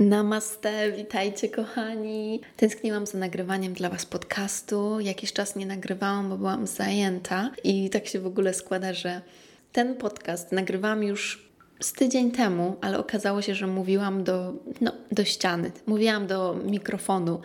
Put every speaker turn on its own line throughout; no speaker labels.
Namaste, witajcie kochani. Tęskniłam za nagrywaniem dla Was podcastu. Jakiś czas nie nagrywałam, bo byłam zajęta i tak się w ogóle składa, że ten podcast nagrywałam już z tydzień temu, ale okazało się, że mówiłam do, no, do ściany, mówiłam do mikrofonu,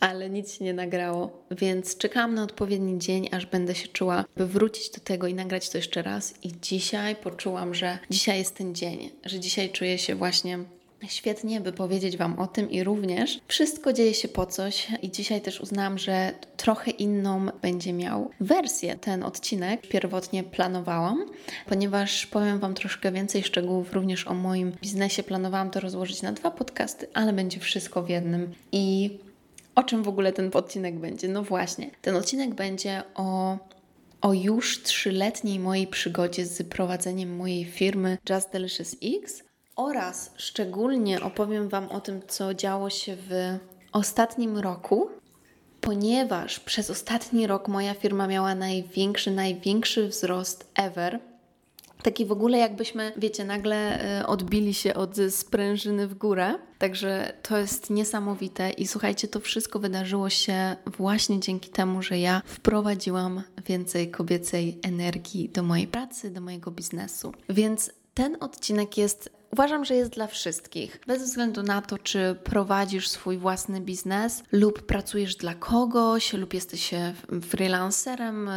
ale nic się nie nagrało, więc czekałam na odpowiedni dzień, aż będę się czuła, by wrócić do tego i nagrać to jeszcze raz. I dzisiaj poczułam, że dzisiaj jest ten dzień, że dzisiaj czuję się właśnie świetnie, by powiedzieć Wam o tym i również wszystko dzieje się po coś i dzisiaj też uznałam, że trochę inną będzie miał wersję ten odcinek. Pierwotnie planowałam, ponieważ powiem Wam troszkę więcej szczegółów również o moim biznesie. Planowałam to rozłożyć na dwa podcasty, ale będzie wszystko w jednym i o czym w ogóle ten odcinek będzie? No właśnie, ten odcinek będzie o o już trzyletniej mojej przygodzie z prowadzeniem mojej firmy Just Delicious X oraz szczególnie opowiem Wam o tym, co działo się w ostatnim roku, ponieważ przez ostatni rok moja firma miała największy, największy wzrost ever. Taki w ogóle jakbyśmy, wiecie, nagle e, odbili się od sprężyny w górę. Także to jest niesamowite i słuchajcie, to wszystko wydarzyło się właśnie dzięki temu, że ja wprowadziłam więcej kobiecej energii do mojej pracy, do mojego biznesu. Więc ten odcinek jest Uważam, że jest dla wszystkich, bez względu na to, czy prowadzisz swój własny biznes, lub pracujesz dla kogoś, lub jesteś freelancerem,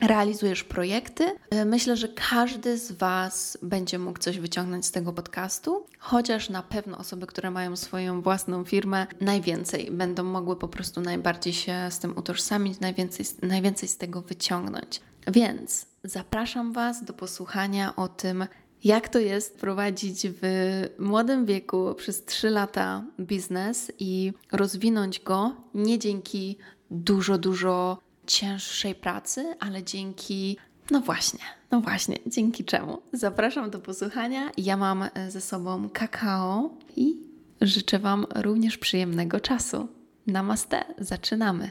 realizujesz projekty. Myślę, że każdy z Was będzie mógł coś wyciągnąć z tego podcastu, chociaż na pewno osoby, które mają swoją własną firmę, najwięcej będą mogły po prostu najbardziej się z tym utożsamić, najwięcej, najwięcej z tego wyciągnąć. Więc zapraszam Was do posłuchania o tym, jak to jest prowadzić w młodym wieku przez 3 lata biznes i rozwinąć go nie dzięki dużo, dużo cięższej pracy, ale dzięki no właśnie, no właśnie, dzięki czemu. Zapraszam do posłuchania. Ja mam ze sobą kakao i życzę Wam również przyjemnego czasu. Namaste, zaczynamy.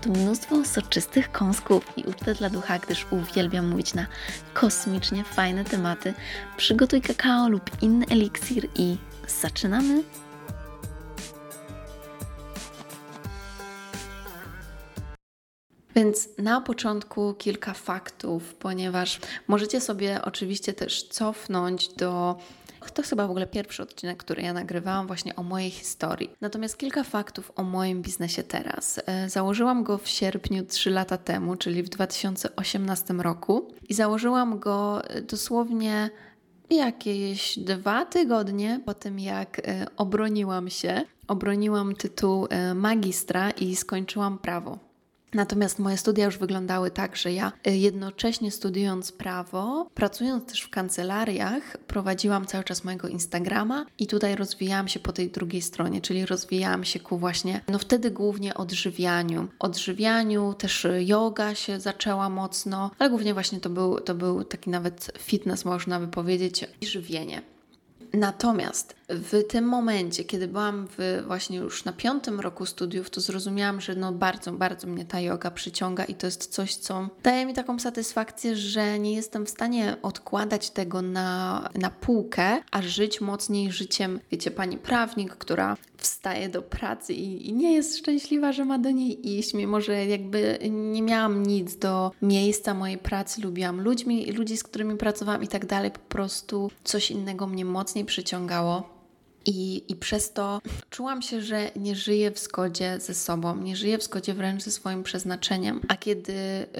tu mnóstwo soczystych kąsków i ucztę dla ducha, gdyż uwielbiam mówić na kosmicznie fajne tematy. Przygotuj kakao lub inny eliksir i zaczynamy! Więc na początku kilka faktów, ponieważ możecie sobie oczywiście też cofnąć do to chyba w ogóle pierwszy odcinek, który ja nagrywałam właśnie o mojej historii. Natomiast kilka faktów o moim biznesie teraz. E, założyłam go w sierpniu 3 lata temu, czyli w 2018 roku i założyłam go e, dosłownie jakieś dwa tygodnie po tym, jak e, obroniłam się, obroniłam tytuł magistra i skończyłam prawo. Natomiast moje studia już wyglądały tak, że ja y, jednocześnie studiując prawo, pracując też w kancelariach, prowadziłam cały czas mojego Instagrama i tutaj rozwijałam się po tej drugiej stronie, czyli rozwijałam się ku właśnie, no wtedy głównie odżywianiu. Odżywianiu, też yoga się zaczęła mocno, ale głównie właśnie to był, to był taki nawet fitness, można by powiedzieć, i żywienie. Natomiast w tym momencie, kiedy byłam w, właśnie już na piątym roku studiów, to zrozumiałam, że no bardzo, bardzo mnie ta yoga przyciąga i to jest coś, co daje mi taką satysfakcję, że nie jestem w stanie odkładać tego na, na półkę, a żyć mocniej życiem, wiecie, pani prawnik, która wstaje do pracy i, i nie jest szczęśliwa, że ma do niej iść, mimo że jakby nie miałam nic do miejsca mojej pracy, lubiłam ludźmi, ludzi, z którymi pracowałam i tak dalej, po prostu coś innego mnie mocniej przyciągało. I, I przez to czułam się, że nie żyję w zgodzie ze sobą, nie żyję w zgodzie wręcz ze swoim przeznaczeniem. A kiedy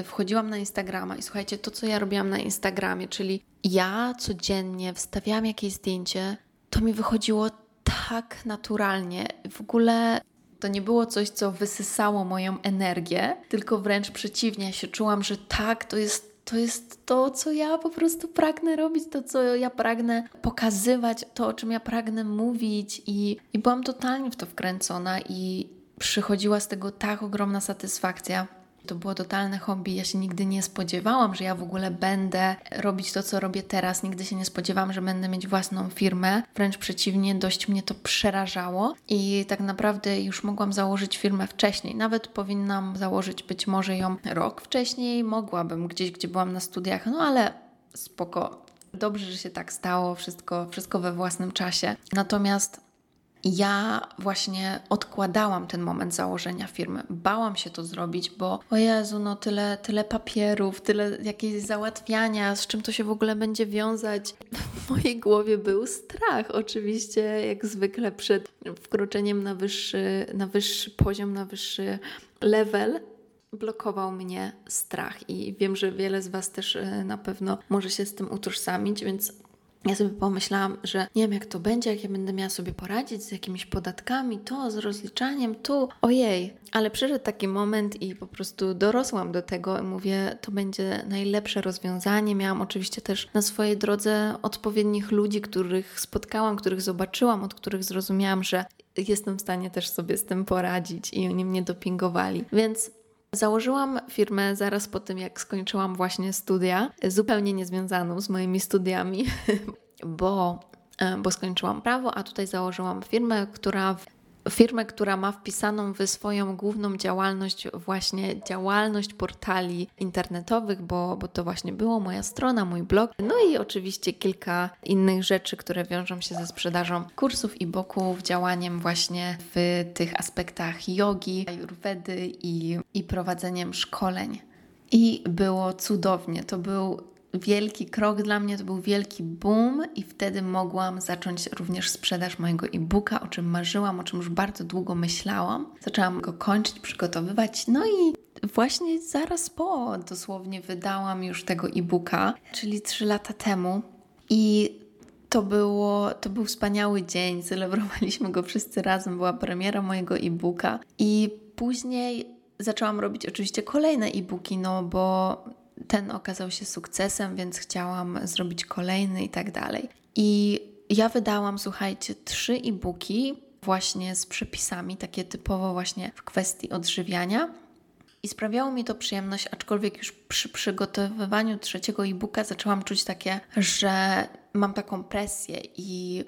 wchodziłam na Instagrama i słuchajcie, to co ja robiłam na Instagramie, czyli ja codziennie wstawiałam jakieś zdjęcie, to mi wychodziło tak naturalnie. W ogóle To nie było coś, co wysysało moją energię, tylko wręcz przeciwnie. Się czułam, że tak, to jest to jest to, co ja po prostu pragnę robić, to, co ja pragnę pokazywać, to, o czym ja pragnę mówić, i, i byłam totalnie w to wkręcona, i przychodziła z tego tak ogromna satysfakcja. To było totalne hobby. Ja się nigdy nie spodziewałam, że ja w ogóle będę robić to, co robię teraz. Nigdy się nie spodziewałam, że będę mieć własną firmę. Wręcz przeciwnie, dość mnie to przerażało i tak naprawdę już mogłam założyć firmę wcześniej. Nawet powinnam założyć być może ją rok wcześniej. Mogłabym gdzieś, gdzie byłam na studiach, no ale spoko. Dobrze, że się tak stało, wszystko, wszystko we własnym czasie. Natomiast ja właśnie odkładałam ten moment założenia firmy. Bałam się to zrobić, bo o Jezu, no tyle, tyle papierów, tyle jakieś załatwiania, z czym to się w ogóle będzie wiązać. W mojej głowie był strach, oczywiście, jak zwykle przed wkroczeniem na wyższy, na wyższy poziom, na wyższy level. Blokował mnie strach, i wiem, że wiele z Was też e, na pewno może się z tym utożsamić, więc ja sobie pomyślałam, że nie wiem jak to będzie, jak ja będę miała sobie poradzić z jakimiś podatkami, to z rozliczaniem, tu, ojej. Ale przyszedł taki moment i po prostu dorosłam do tego i mówię, to będzie najlepsze rozwiązanie. Miałam oczywiście też na swojej drodze odpowiednich ludzi, których spotkałam, których zobaczyłam, od których zrozumiałam, że jestem w stanie też sobie z tym poradzić i oni mnie dopingowali. Więc Założyłam firmę zaraz po tym, jak skończyłam właśnie studia, zupełnie niezwiązaną z moimi studiami, bo, e, bo skończyłam prawo, a tutaj założyłam firmę, która firmę, która ma wpisaną w swoją główną działalność właśnie działalność portali internetowych, bo, bo to właśnie było moja strona, mój blog. No i oczywiście kilka innych rzeczy, które wiążą się ze sprzedażą kursów i boków, działaniem właśnie w tych aspektach jogi, ayurvedy i, i prowadzeniem szkoleń. I było cudownie. To był wielki krok dla mnie, to był wielki boom i wtedy mogłam zacząć również sprzedaż mojego e-booka, o czym marzyłam, o czym już bardzo długo myślałam. Zaczęłam go kończyć, przygotowywać, no i właśnie zaraz po dosłownie wydałam już tego e-booka, czyli trzy lata temu i to, było, to był wspaniały dzień, celebrowaliśmy go wszyscy razem, była premiera mojego e-booka i później zaczęłam robić oczywiście kolejne e-booki, no bo ten okazał się sukcesem, więc chciałam zrobić kolejny i tak dalej. I ja wydałam, słuchajcie, trzy e-booki właśnie z przepisami, takie typowo właśnie w kwestii odżywiania. I sprawiało mi to przyjemność, aczkolwiek już przy przygotowywaniu trzeciego e-booka zaczęłam czuć takie, że mam taką presję i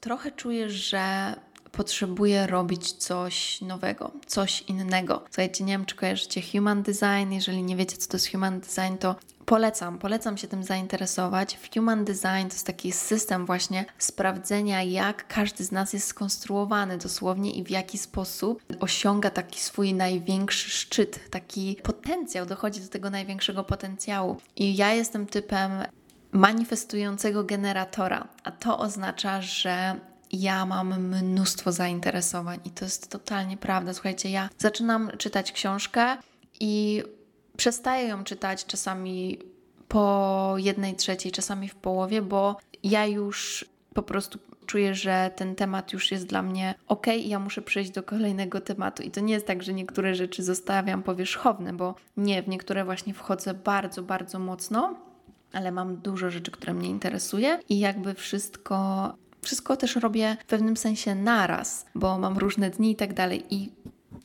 trochę czuję, że potrzebuję robić coś nowego, coś innego. Słuchajcie, nie wiem, czy kojarzycie Human Design. Jeżeli nie wiecie, co to jest Human Design, to polecam, polecam się tym zainteresować. Human Design to jest taki system właśnie sprawdzenia, jak każdy z nas jest skonstruowany dosłownie i w jaki sposób osiąga taki swój największy szczyt, taki potencjał, dochodzi do tego największego potencjału. I ja jestem typem manifestującego generatora, a to oznacza, że ja mam mnóstwo zainteresowań i to jest totalnie prawda. Słuchajcie, ja zaczynam czytać książkę i przestaję ją czytać czasami po jednej trzeciej, czasami w połowie, bo ja już po prostu czuję, że ten temat już jest dla mnie ok i ja muszę przejść do kolejnego tematu. I to nie jest tak, że niektóre rzeczy zostawiam powierzchowne, bo nie, w niektóre właśnie wchodzę bardzo, bardzo mocno, ale mam dużo rzeczy, które mnie interesuje i jakby wszystko wszystko też robię w pewnym sensie naraz, bo mam różne dni i tak dalej. I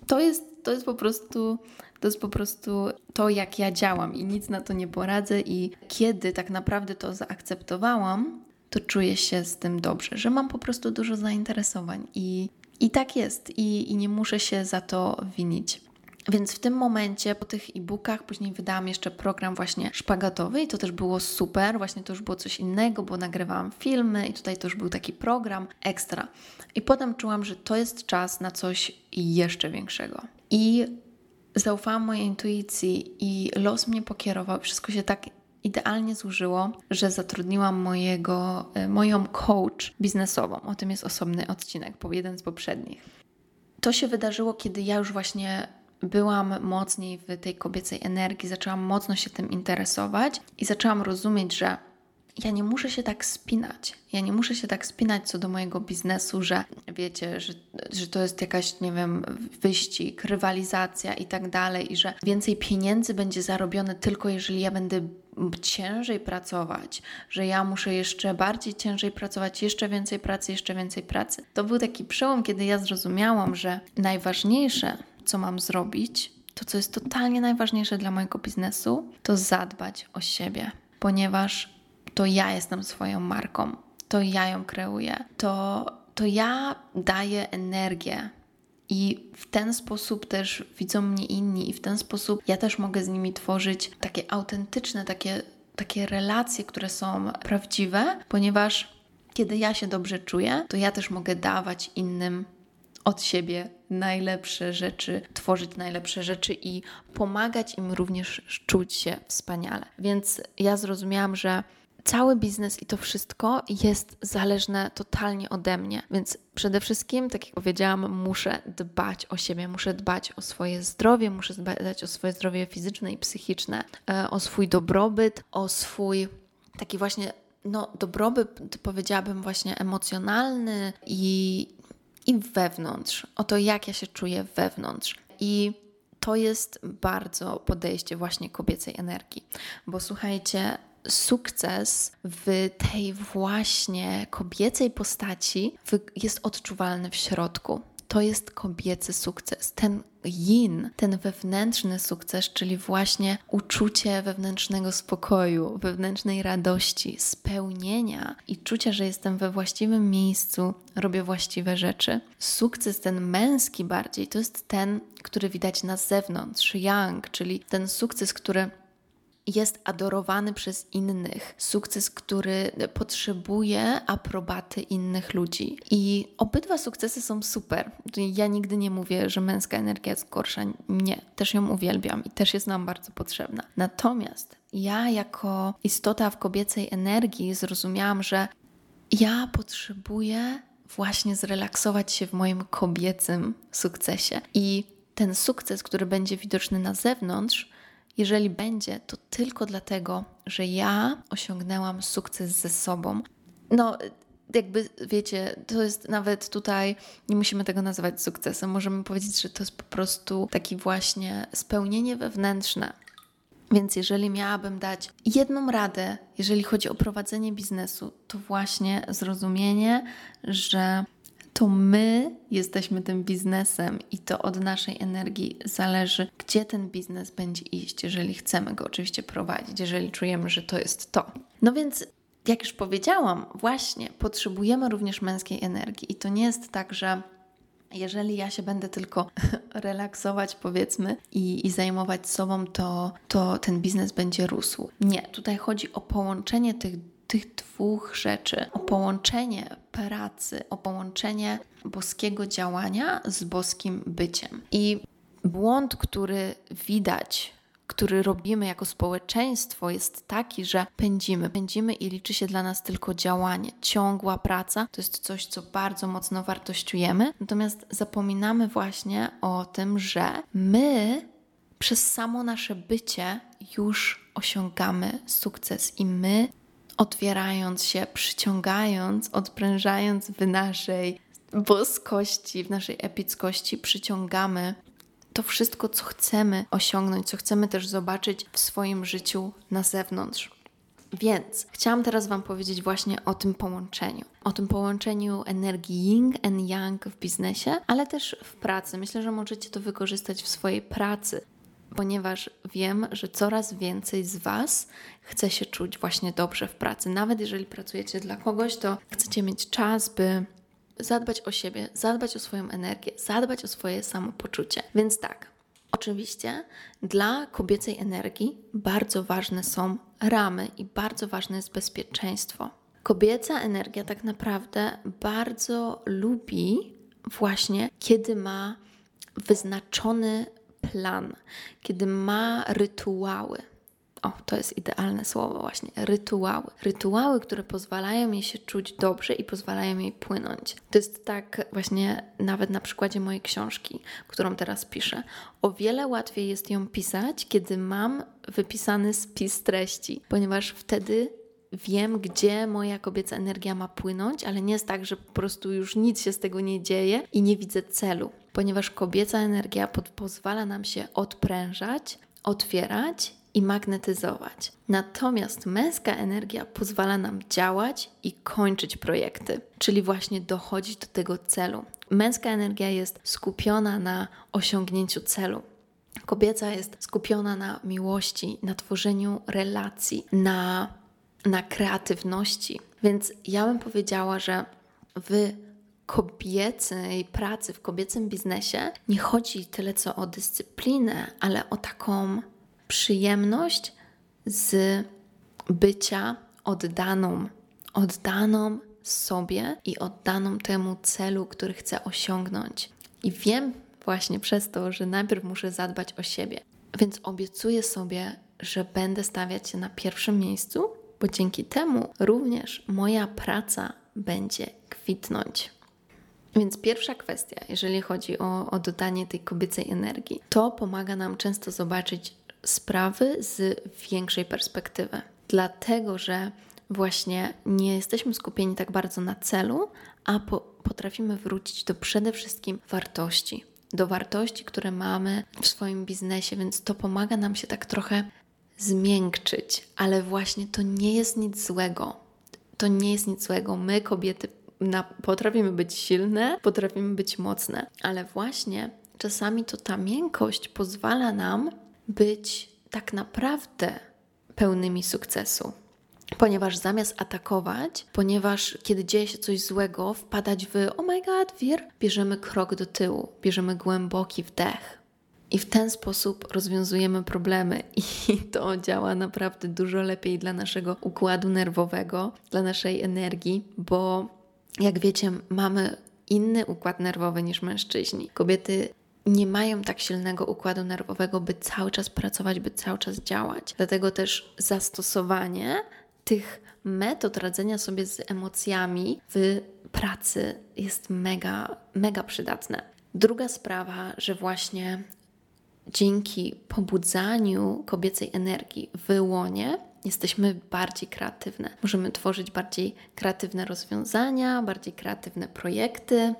to jest, to jest po prostu. To jest po prostu to, jak ja działam, i nic na to nie poradzę. I kiedy tak naprawdę to zaakceptowałam, to czuję się z tym dobrze, że mam po prostu dużo zainteresowań. I, i tak jest, i, i nie muszę się za to winić. Więc w tym momencie, po tych e-bookach, później wydałam jeszcze program właśnie szpagatowy i to też było super. Właśnie to już było coś innego, bo nagrywałam filmy i tutaj to już był taki program ekstra. I potem czułam, że to jest czas na coś jeszcze większego. I zaufałam mojej intuicji i los mnie pokierował. Wszystko się tak idealnie złożyło, że zatrudniłam mojego, e, moją coach biznesową. O tym jest osobny odcinek, jeden z poprzednich. To się wydarzyło, kiedy ja już właśnie byłam mocniej w tej kobiecej energii, zaczęłam mocno się tym interesować i zaczęłam rozumieć, że ja nie muszę się tak spinać. Ja nie muszę się tak spinać co do mojego biznesu, że wiecie, że, że to jest jakaś, nie wiem, wyścig, rywalizacja i tak dalej, i że więcej pieniędzy będzie zarobione tylko jeżeli ja będę ciężej pracować, że ja muszę jeszcze bardziej ciężej pracować, jeszcze więcej pracy, jeszcze więcej pracy. To był taki przełom, kiedy ja zrozumiałam, że najważniejsze, co mam zrobić, to co jest totalnie najważniejsze dla mojego biznesu, to zadbać o siebie, ponieważ to ja jestem swoją marką, to ja ją kreuję, to, to ja daję energię. I w ten sposób też widzą mnie inni, i w ten sposób ja też mogę z nimi tworzyć takie autentyczne, takie, takie relacje, które są prawdziwe, ponieważ kiedy ja się dobrze czuję, to ja też mogę dawać innym od siebie najlepsze rzeczy, tworzyć najlepsze rzeczy i pomagać im również czuć się wspaniale. Więc ja zrozumiałam, że cały biznes i to wszystko jest zależne totalnie ode mnie. Więc przede wszystkim, tak jak powiedziałam, muszę dbać o siebie, muszę dbać o swoje zdrowie, muszę dbać o swoje zdrowie fizyczne i psychiczne, e, o swój dobrobyt, o swój taki właśnie no, dobrobyt, powiedziałabym, właśnie emocjonalny i, i wewnątrz, o to, jak ja się czuję wewnątrz. I to jest bardzo podejście właśnie kobiecej energii, bo słuchajcie, sukces w tej właśnie kobiecej postaci jest odczuwalny w środku. To jest kobiecy sukces, ten yin, ten wewnętrzny sukces, czyli właśnie uczucie wewnętrznego spokoju, wewnętrznej radości, spełnienia i czucia, że jestem we właściwym miejscu, robię właściwe rzeczy. Sukces ten męski bardziej to jest ten, który widać na zewnątrz, yang, czyli ten sukces, który jest adorowany przez innych. Sukces, który potrzebuje aprobaty innych ludzi. I obydwa sukcesy są super. Ja nigdy nie mówię, że męska energia jest gorsza. Nie, też ją uwielbiam i też jest nam bardzo potrzebna. Natomiast ja, jako istota w kobiecej energii, zrozumiałam, że ja potrzebuję właśnie zrelaksować się w moim kobiecym sukcesie. I ten sukces, który będzie widoczny na zewnątrz, jeżeli będzie, to tylko dlatego, że ja osiągnęłam sukces ze sobą. No, jakby wiecie, to jest nawet tutaj, nie musimy tego nazywać sukcesem, możemy powiedzieć, że to jest po prostu taki właśnie spełnienie wewnętrzne. Więc jeżeli miałabym dać jedną radę, jeżeli chodzi o prowadzenie biznesu, to właśnie zrozumienie, że to my jesteśmy tym biznesem i to od naszej energii zależy, gdzie ten biznes będzie iść, jeżeli chcemy go oczywiście prowadzić, jeżeli czujemy, że to jest to. No więc jak już powiedziałam, właśnie potrzebujemy również męskiej energii i to nie jest tak, że jeżeli ja się będę tylko relaksować, powiedzmy, i, i, zajmować sobą, to, to ten biznes będzie rósł. Nie, tutaj chodzi o połączenie tych tych dwóch rzeczy, o połączenie pracy, o połączenie boskiego działania z boskim byciem. I błąd, który widać który robimy jako społeczeństwo, jest taki, że pędzimy, pędzimy i liczy się dla nas tylko działanie. Ciągła praca to jest coś, co bardzo mocno wartościujemy, natomiast zapominamy właśnie o tym, że my przez samo nasze bycie już osiągamy sukces i my otwierając się, przyciągając, odprężając w naszej boskości, w naszej epickości, przyciągamy to wszystko, co chcemy osiągnąć, co chcemy też zobaczyć w swoim życiu na zewnątrz. Więc chciałam teraz Wam powiedzieć właśnie o tym połączeniu. O tym połączeniu energii yin and yang w biznesie, ale też w pracy. Myślę, że możecie to wykorzystać w swojej pracy, ponieważ wiem, że coraz więcej z Was chce się czuć właśnie dobrze w pracy. Nawet jeżeli pracujecie dla kogoś, to chcecie mieć czas, by zadbać o siebie, zadbać o swoją energię, zadbać o swoje samopoczucie. Więc tak, oczywiście dla kobiecej energii bardzo ważne są ramy i bardzo ważne jest bezpieczeństwo. Kobieca energia tak naprawdę bardzo lubi właśnie, kiedy ma wyznaczony plan, kiedy ma rytuały. O, to jest idealne słowo, właśnie rytuały. Rytuały, które pozwalają jej się czuć dobrze i pozwalają jej płynąć. To jest tak, właśnie nawet na przykładzie mojej książki, którą teraz piszę. O wiele łatwiej jest ją pisać, kiedy mam wypisany spis treści, ponieważ wtedy wiem, gdzie moja kobieca energia ma płynąć, ale nie jest tak, że po prostu już nic się z tego nie dzieje i nie widzę celu, ponieważ kobieca energia pozwala nam się odprężać, otwierać i magnetyzować. Natomiast męska energia pozwala nam działać i kończyć projekty, czyli właśnie dochodzić do tego celu. Męska energia jest skupiona na osiągnięciu celu. Kobieca jest skupiona na miłości, na tworzeniu relacji, na, na kreatywności. Więc ja bym powiedziała, że w kobiecej pracy, w kobiecym biznesie nie chodzi tyle co o dyscyplinę, ale o taką przyjemność z bycia oddaną, oddaną sobie i oddaną temu celu, który chcę osiągnąć. I wiem właśnie przez to, że najpierw muszę zadbać o siebie. Więc obiecuję sobie, że będę stawiać się na pierwszym miejscu, bo dzięki temu również moja praca będzie kwitnąć. Więc pierwsza kwestia, jeżeli chodzi o, o dodanie tej kobiecej energii, to pomaga nam często zobaczyć sprawy z większej perspektywy. Dlatego, że właśnie nie jesteśmy skupieni tak bardzo na celu, a po, potrafimy wrócić do przede wszystkim wartości. Do wartości, które mamy w swoim biznesie, więc to pomaga nam się tak trochę zmiękczyć, ale właśnie to nie jest nic złego. To nie jest nic złego. My, kobiety, na, potrafimy być silne, potrafimy być mocne, ale właśnie czasami to ta miękkość pozwala nam być tak naprawdę pełnymi sukcesu. Ponieważ zamiast atakować, ponieważ kiedy dzieje się coś złego, wpadać w oh my god, wir, bierzemy krok do tyłu, bierzemy głęboki wdech. I w ten sposób rozwiązujemy problemy, i to działa naprawdę dużo lepiej dla naszego układu nerwowego, dla naszej energii, bo jak wiecie, mamy inny układ nerwowy niż mężczyźni. Kobiety nie mają tak silnego układu nerwowego, by cały czas pracować, by cały czas działać. Dlatego też zastosowanie tych metod radzenia sobie z emocjami w pracy jest mega, mega przydatne. Druga sprawa, że właśnie dzięki pobudzaniu kobiecej energii w łonie jesteśmy bardziej kreatywne. Możemy tworzyć bardziej kreatywne rozwiązania, bardziej kreatywne projekty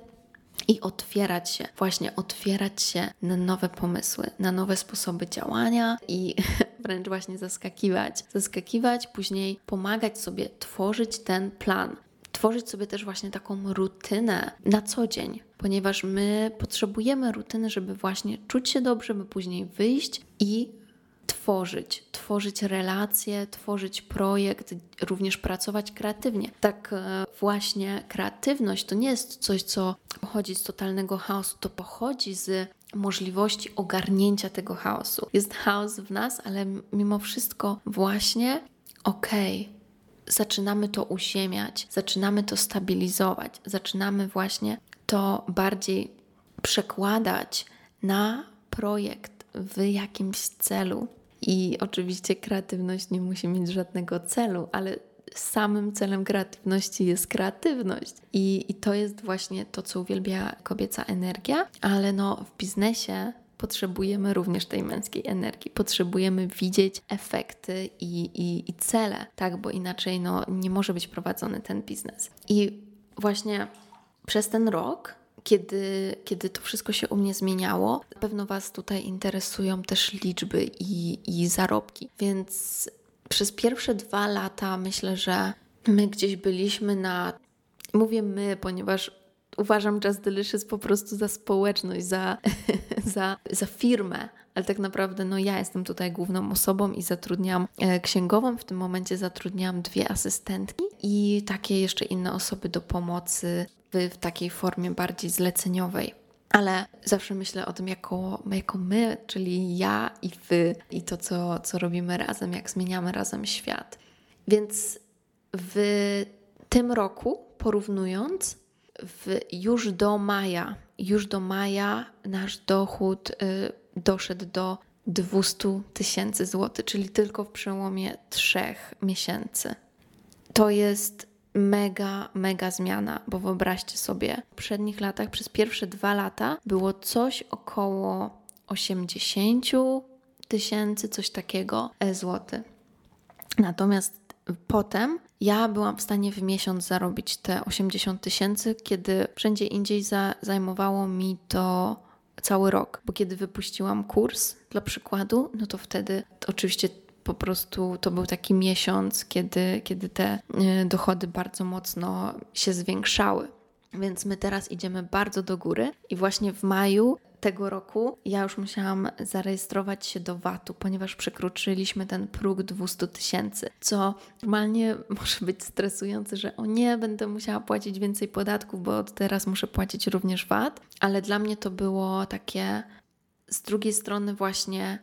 i otwierać się, właśnie otwierać się na nowe pomysły, na nowe sposoby działania i wręcz właśnie zaskakiwać. Zaskakiwać, później pomagać sobie tworzyć ten plan. Tworzyć sobie też właśnie taką rutynę na co dzień, ponieważ my potrzebujemy rutyny, żeby właśnie czuć się dobrze, by później wyjść i tworzyć, tworzyć relacje, tworzyć projekt, również pracować kreatywnie. Tak e, właśnie kreatywność to nie jest coś, co pochodzi z totalnego chaosu, to pochodzi z możliwości ogarnięcia tego chaosu. Jest chaos w nas, ale mimo wszystko właśnie okej. Okay, zaczynamy to uziemiać, zaczynamy to stabilizować, zaczynamy właśnie to bardziej przekładać na projekt w jakimś celu. I oczywiście kreatywność nie musi mieć żadnego celu, ale samym celem kreatywności jest kreatywność. I, I to jest właśnie to, co uwielbia kobieca energia, ale no w biznesie potrzebujemy również tej męskiej energii. Potrzebujemy widzieć efekty i, i, i cele, tak, bo inaczej no, nie może być prowadzony ten biznes. I właśnie przez ten rok kiedy, kiedy to wszystko się u mnie zmieniało, pewno Was tutaj interesują też liczby i, i zarobki. Więc przez pierwsze dwa lata myślę, że my gdzieś byliśmy na. Mówię my, ponieważ uważam Just Delicious po prostu za społeczność, za, za, za firmę, ale tak naprawdę no ja jestem tutaj główną osobą i zatrudniam e, księgową. W tym momencie zatrudniam dwie asystentki i takie jeszcze inne osoby do pomocy w, w takiej formie bardziej zleceniowej. Ale zawsze myślę o tym jako, jako my, czyli ja i wy, i to, co, co robimy razem, jak zmieniamy razem świat. Więc w tym roku, porównując, w, już do maja, już do maja nasz dochód y, doszedł do 200 tysięcy złotych, czyli tylko w przełomie trzech miesięcy. To jest mega, mega zmiana, bo wyobraźcie sobie, w poprzednich latach, przez pierwsze dwa lata było coś około 80 tysięcy, coś takiego e złoty. Natomiast potem ja byłam w stanie w miesiąc zarobić te 80 tysięcy, kiedy wszędzie indziej za, zajmowało mi to cały rok. Bo kiedy wypuściłam kurs, dla przykładu, no to wtedy to oczywiście po prostu to był taki miesiąc, kiedy, kiedy te y, dochody bardzo mocno się zwiększały. Więc my teraz idziemy bardzo do góry i właśnie w maju tego roku ja już musiałam zarejestrować się do VAT-u, ponieważ przekroczyliśmy ten próg 200 tysięcy, co normalnie może być stresujące, że o nie, będę musiała płacić więcej podatków, bo od teraz muszę płacić również VAT, ale dla mnie to było takie z drugiej strony właśnie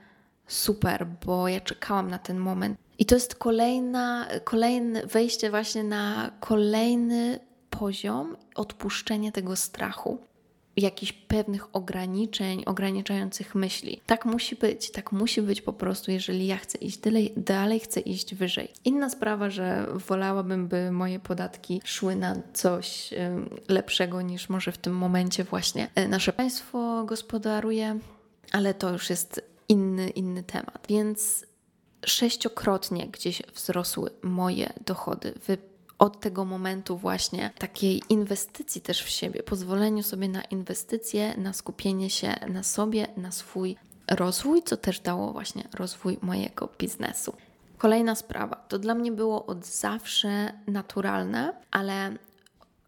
super, bo ja czekałam na ten moment. I to jest kolejna, kolejne wejście właśnie na kolejny poziom odpuszczenia tego strachu, jakichś pewnych ograniczeń, ograniczających myśli. Tak musi być, tak musi być po prostu, jeżeli ja chcę iść dalej, dalej chcę iść wyżej. Inna sprawa, że wolałabym, by moje podatki szły na coś lepszego niż może w tym momencie właśnie e, nasze państwo gospodaruje, ale to już jest inny, inny temat. Więc sześciokrotnie gdzieś wzrosły moje dochody. Wy od tego momentu właśnie takiej inwestycji też w siebie, pozwoleniu sobie na inwestycje, na skupienie się na sobie, na swój rozwój, co też dało właśnie rozwój mojego biznesu. Kolejna sprawa. To dla mnie było od zawsze naturalne, ale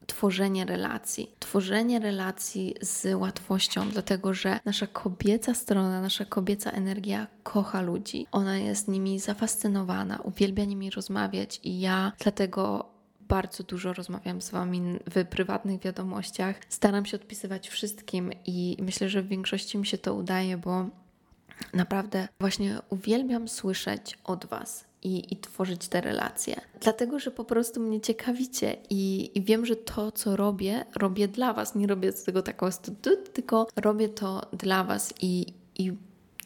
tworzenie relacji. Tworzenie relacji z łatwością, dlatego że nasza kobieca strona, nasza kobieca energia kocha ludzi. Ona jest nimi zafascynowana, uwielbia nimi rozmawiać i ja dlatego bardzo dużo rozmawiam z Wami w prywatnych wiadomościach. Staram się odpisywać wszystkim i myślę, że w większości mi się to udaje, bo naprawdę właśnie uwielbiam słyszeć od Was i, i tworzyć te relacje. Dlatego, że po prostu mnie ciekawicie i, i wiem, że to, co robię, robię dla Was. Nie robię z tego taką studut, tylko robię to dla Was i, i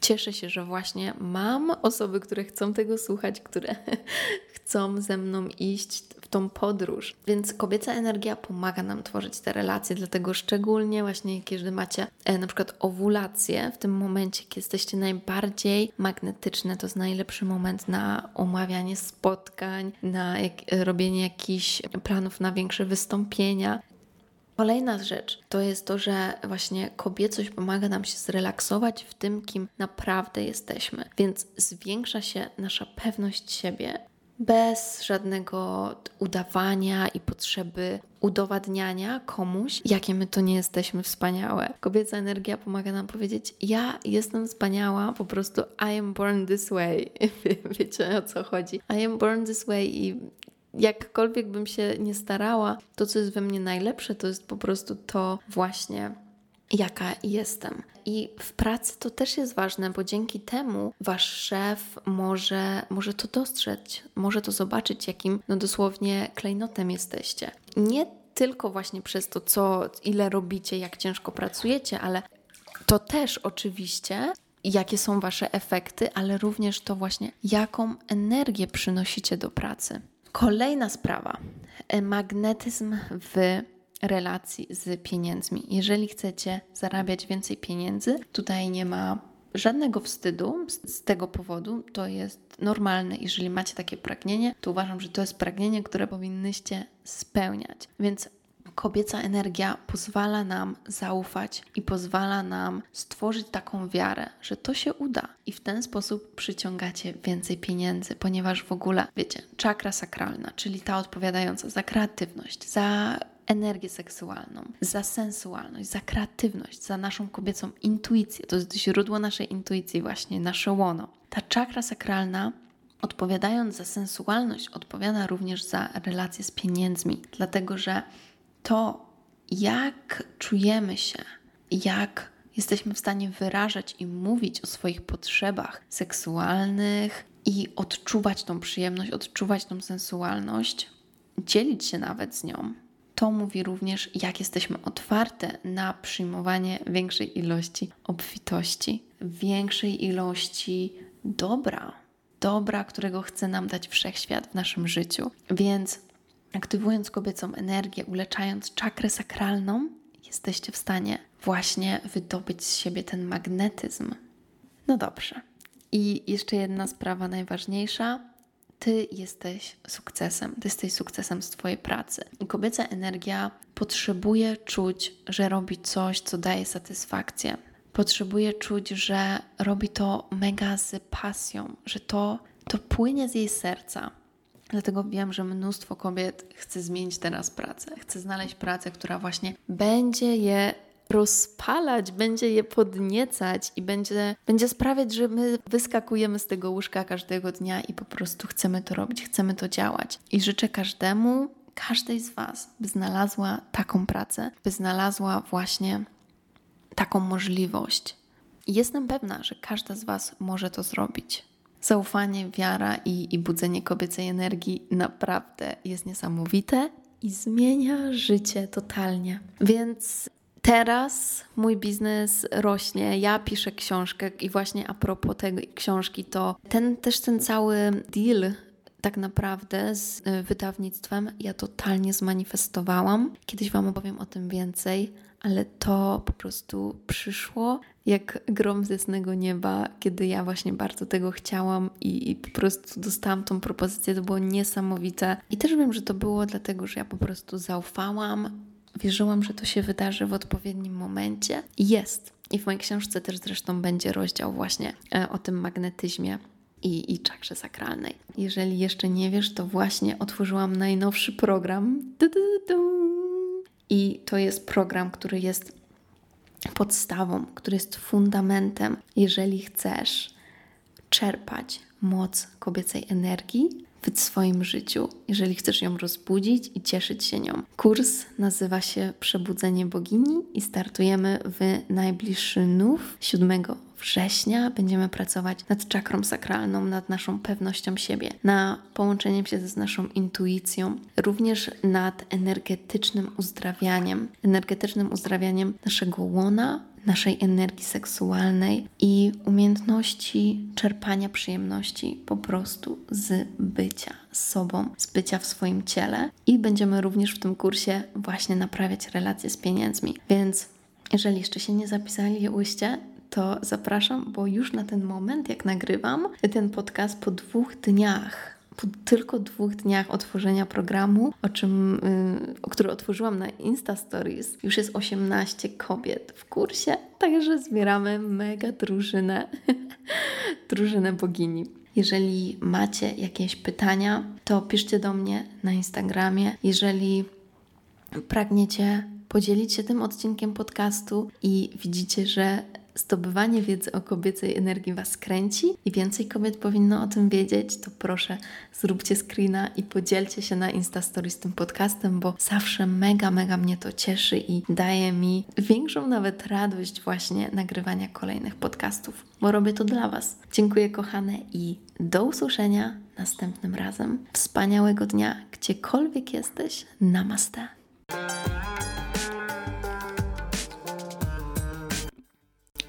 cieszę się, że właśnie mam osoby, które chcą tego słuchać, które chcą ze mną iść w tą podróż. Więc kobieca energia pomaga nam tworzyć te relacje, dlatego szczególnie właśnie kiedy macie e, na przykład owulację, w tym momencie, kiedy jesteście najbardziej magnetyczne, to jest najlepszy moment na omawianie spotkań, na jak, robienie jakichś planów na większe wystąpienia. Kolejna rzecz to jest to, że właśnie kobiecość pomaga nam się zrelaksować w tym, kim naprawdę jesteśmy, więc zwiększa się nasza pewność siebie bez żadnego udawania i potrzeby udowadniania komuś, jakie my to nie jesteśmy wspaniałe. Kobieca energia pomaga nam powiedzieć: Ja jestem wspaniała, po prostu I am born this way. Wiecie o co chodzi. I am born this way i jakkolwiek bym się nie starała, to co jest we mnie najlepsze, to jest po prostu to właśnie jaka jestem. I w pracy to też jest ważne, bo dzięki temu wasz szef może, może to dostrzec, może to zobaczyć, jakim no dosłownie klejnotem jesteście. Nie tylko właśnie przez to, co, ile robicie, jak ciężko pracujecie, ale to też oczywiście, jakie są wasze efekty, ale również to właśnie, jaką energię przynosicie do pracy. Kolejna sprawa. Magnetyzm w relacji z pieniędzmi. Jeżeli chcecie zarabiać więcej pieniędzy, tutaj nie ma żadnego wstydu z, tego powodu. To jest normalne. Jeżeli macie takie pragnienie, to uważam, że to jest pragnienie, które powinnyście spełniać. Więc kobieca energia pozwala nam zaufać i pozwala nam stworzyć taką wiarę, że to się uda i w ten sposób przyciągacie więcej pieniędzy, ponieważ w ogóle, wiecie, czakra sakralna, czyli ta odpowiadająca za kreatywność, za energię seksualną, za sensualność, za kreatywność, za naszą kobiecą intuicję. To jest źródło naszej intuicji, właśnie nasze łono. Ta czakra sakralna odpowiadając za sensualność, odpowiada również za relacje z pieniędzmi, dlatego że to, jak czujemy się, jak jesteśmy w stanie wyrażać i mówić o swoich potrzebach seksualnych i odczuwać tą przyjemność, odczuwać tą sensualność, dzielić się nawet z nią, to mówi również, jak jesteśmy otwarte na przyjmowanie większej ilości obfitości, większej ilości dobra, dobra, którego chce nam dać wszechświat w naszym życiu. Więc aktywując kobiecą energię, uleczając czakrę sakralną, jesteście w stanie właśnie wydobyć z siebie ten magnetyzm. No dobrze. I jeszcze jedna sprawa najważniejsza ty jesteś sukcesem, ty jesteś sukcesem z Twojej pracy. I kobieca energia potrzebuje czuć, że robi coś, co daje satysfakcję. Potrzebuje czuć, że robi to mega z pasją, że to, to płynie z jej serca. Dlatego wiem, że mnóstwo kobiet chce zmienić teraz pracę. Chce znaleźć pracę, która właśnie będzie je rozpalać, będzie je podniecać i będzie, będzie sprawiać, że my wyskakujemy z tego łóżka każdego dnia i po prostu chcemy to robić, chcemy to działać. I życzę każdemu, każdej z Was, by znalazła taką pracę, by znalazła właśnie taką możliwość. I jestem pewna, że każda z Was może to zrobić. Zaufanie, wiara i, i budzenie kobiecej energii naprawdę jest niesamowite i zmienia życie totalnie. Więc Teraz mój biznes rośnie, ja piszę książkę i właśnie a propos tej książki, to ten też ten cały deal tak naprawdę z y, wydawnictwem ja totalnie zmanifestowałam. Kiedyś Wam opowiem o tym więcej, ale to po prostu przyszło jak grom z jasnego nieba, kiedy ja właśnie bardzo tego chciałam i, i, po prostu dostałam tą propozycję. To było niesamowite. I też wiem, że to było dlatego, że ja po prostu zaufałam, wierzyłam, że to się wydarzy w odpowiednim momencie. Jest. I w mojej książce też zresztą będzie rozdział właśnie e, o tym magnetyzmie i, i czakrze sakralnej. Jeżeli jeszcze nie wiesz, to właśnie otworzyłam najnowszy program. I to jest program, który jest podstawą, który jest fundamentem, jeżeli chcesz czerpać moc kobiecej energii w swoim życiu, jeżeli chcesz ją rozbudzić i cieszyć się nią. Kurs nazywa się Przebudzenie Bogini i startujemy w najbliższy nów 7 września. Będziemy pracować nad czakrą sakralną, nad naszą pewnością siebie, na połączeniem się z naszą intuicją, również nad energetycznym uzdrawianiem, energetycznym uzdrawianiem naszego łona, naszej energii seksualnej i umiejętności czerpania przyjemności po prostu z bycia sobą, z bycia w swoim ciele. I będziemy również w tym kursie właśnie naprawiać relacje z pieniędzmi. Więc jeżeli jeszcze się nie zapisaliście, to zapraszam, bo już na ten moment, jak nagrywam ten podcast po dwóch dniach po tylko dwóch dniach otworzenia programu, o czym, yy, o który otworzyłam na Insta Stories, już jest 18 kobiet w kursie, także zbieramy mega drużynę, drużynę bogini. Jeżeli macie jakieś pytania, to piszcie do mnie na Instagramie. Jeżeli pragniecie podzielić się tym odcinkiem podcastu i widzicie, że zdobywanie wiedzy o kobiecej energii Was kręci i więcej kobiet powinno o tym wiedzieć, to proszę zróbcie screena i podzielcie się na Instastory z tym podcastem, bo zawsze mega, mega mnie to cieszy i daje mi większą nawet radość właśnie nagrywania kolejnych podcastów, bo robię to dla Was. Dziękuję kochane i do usłyszenia następnym razem. Wspaniałego dnia, gdziekolwiek jesteś. Namaste.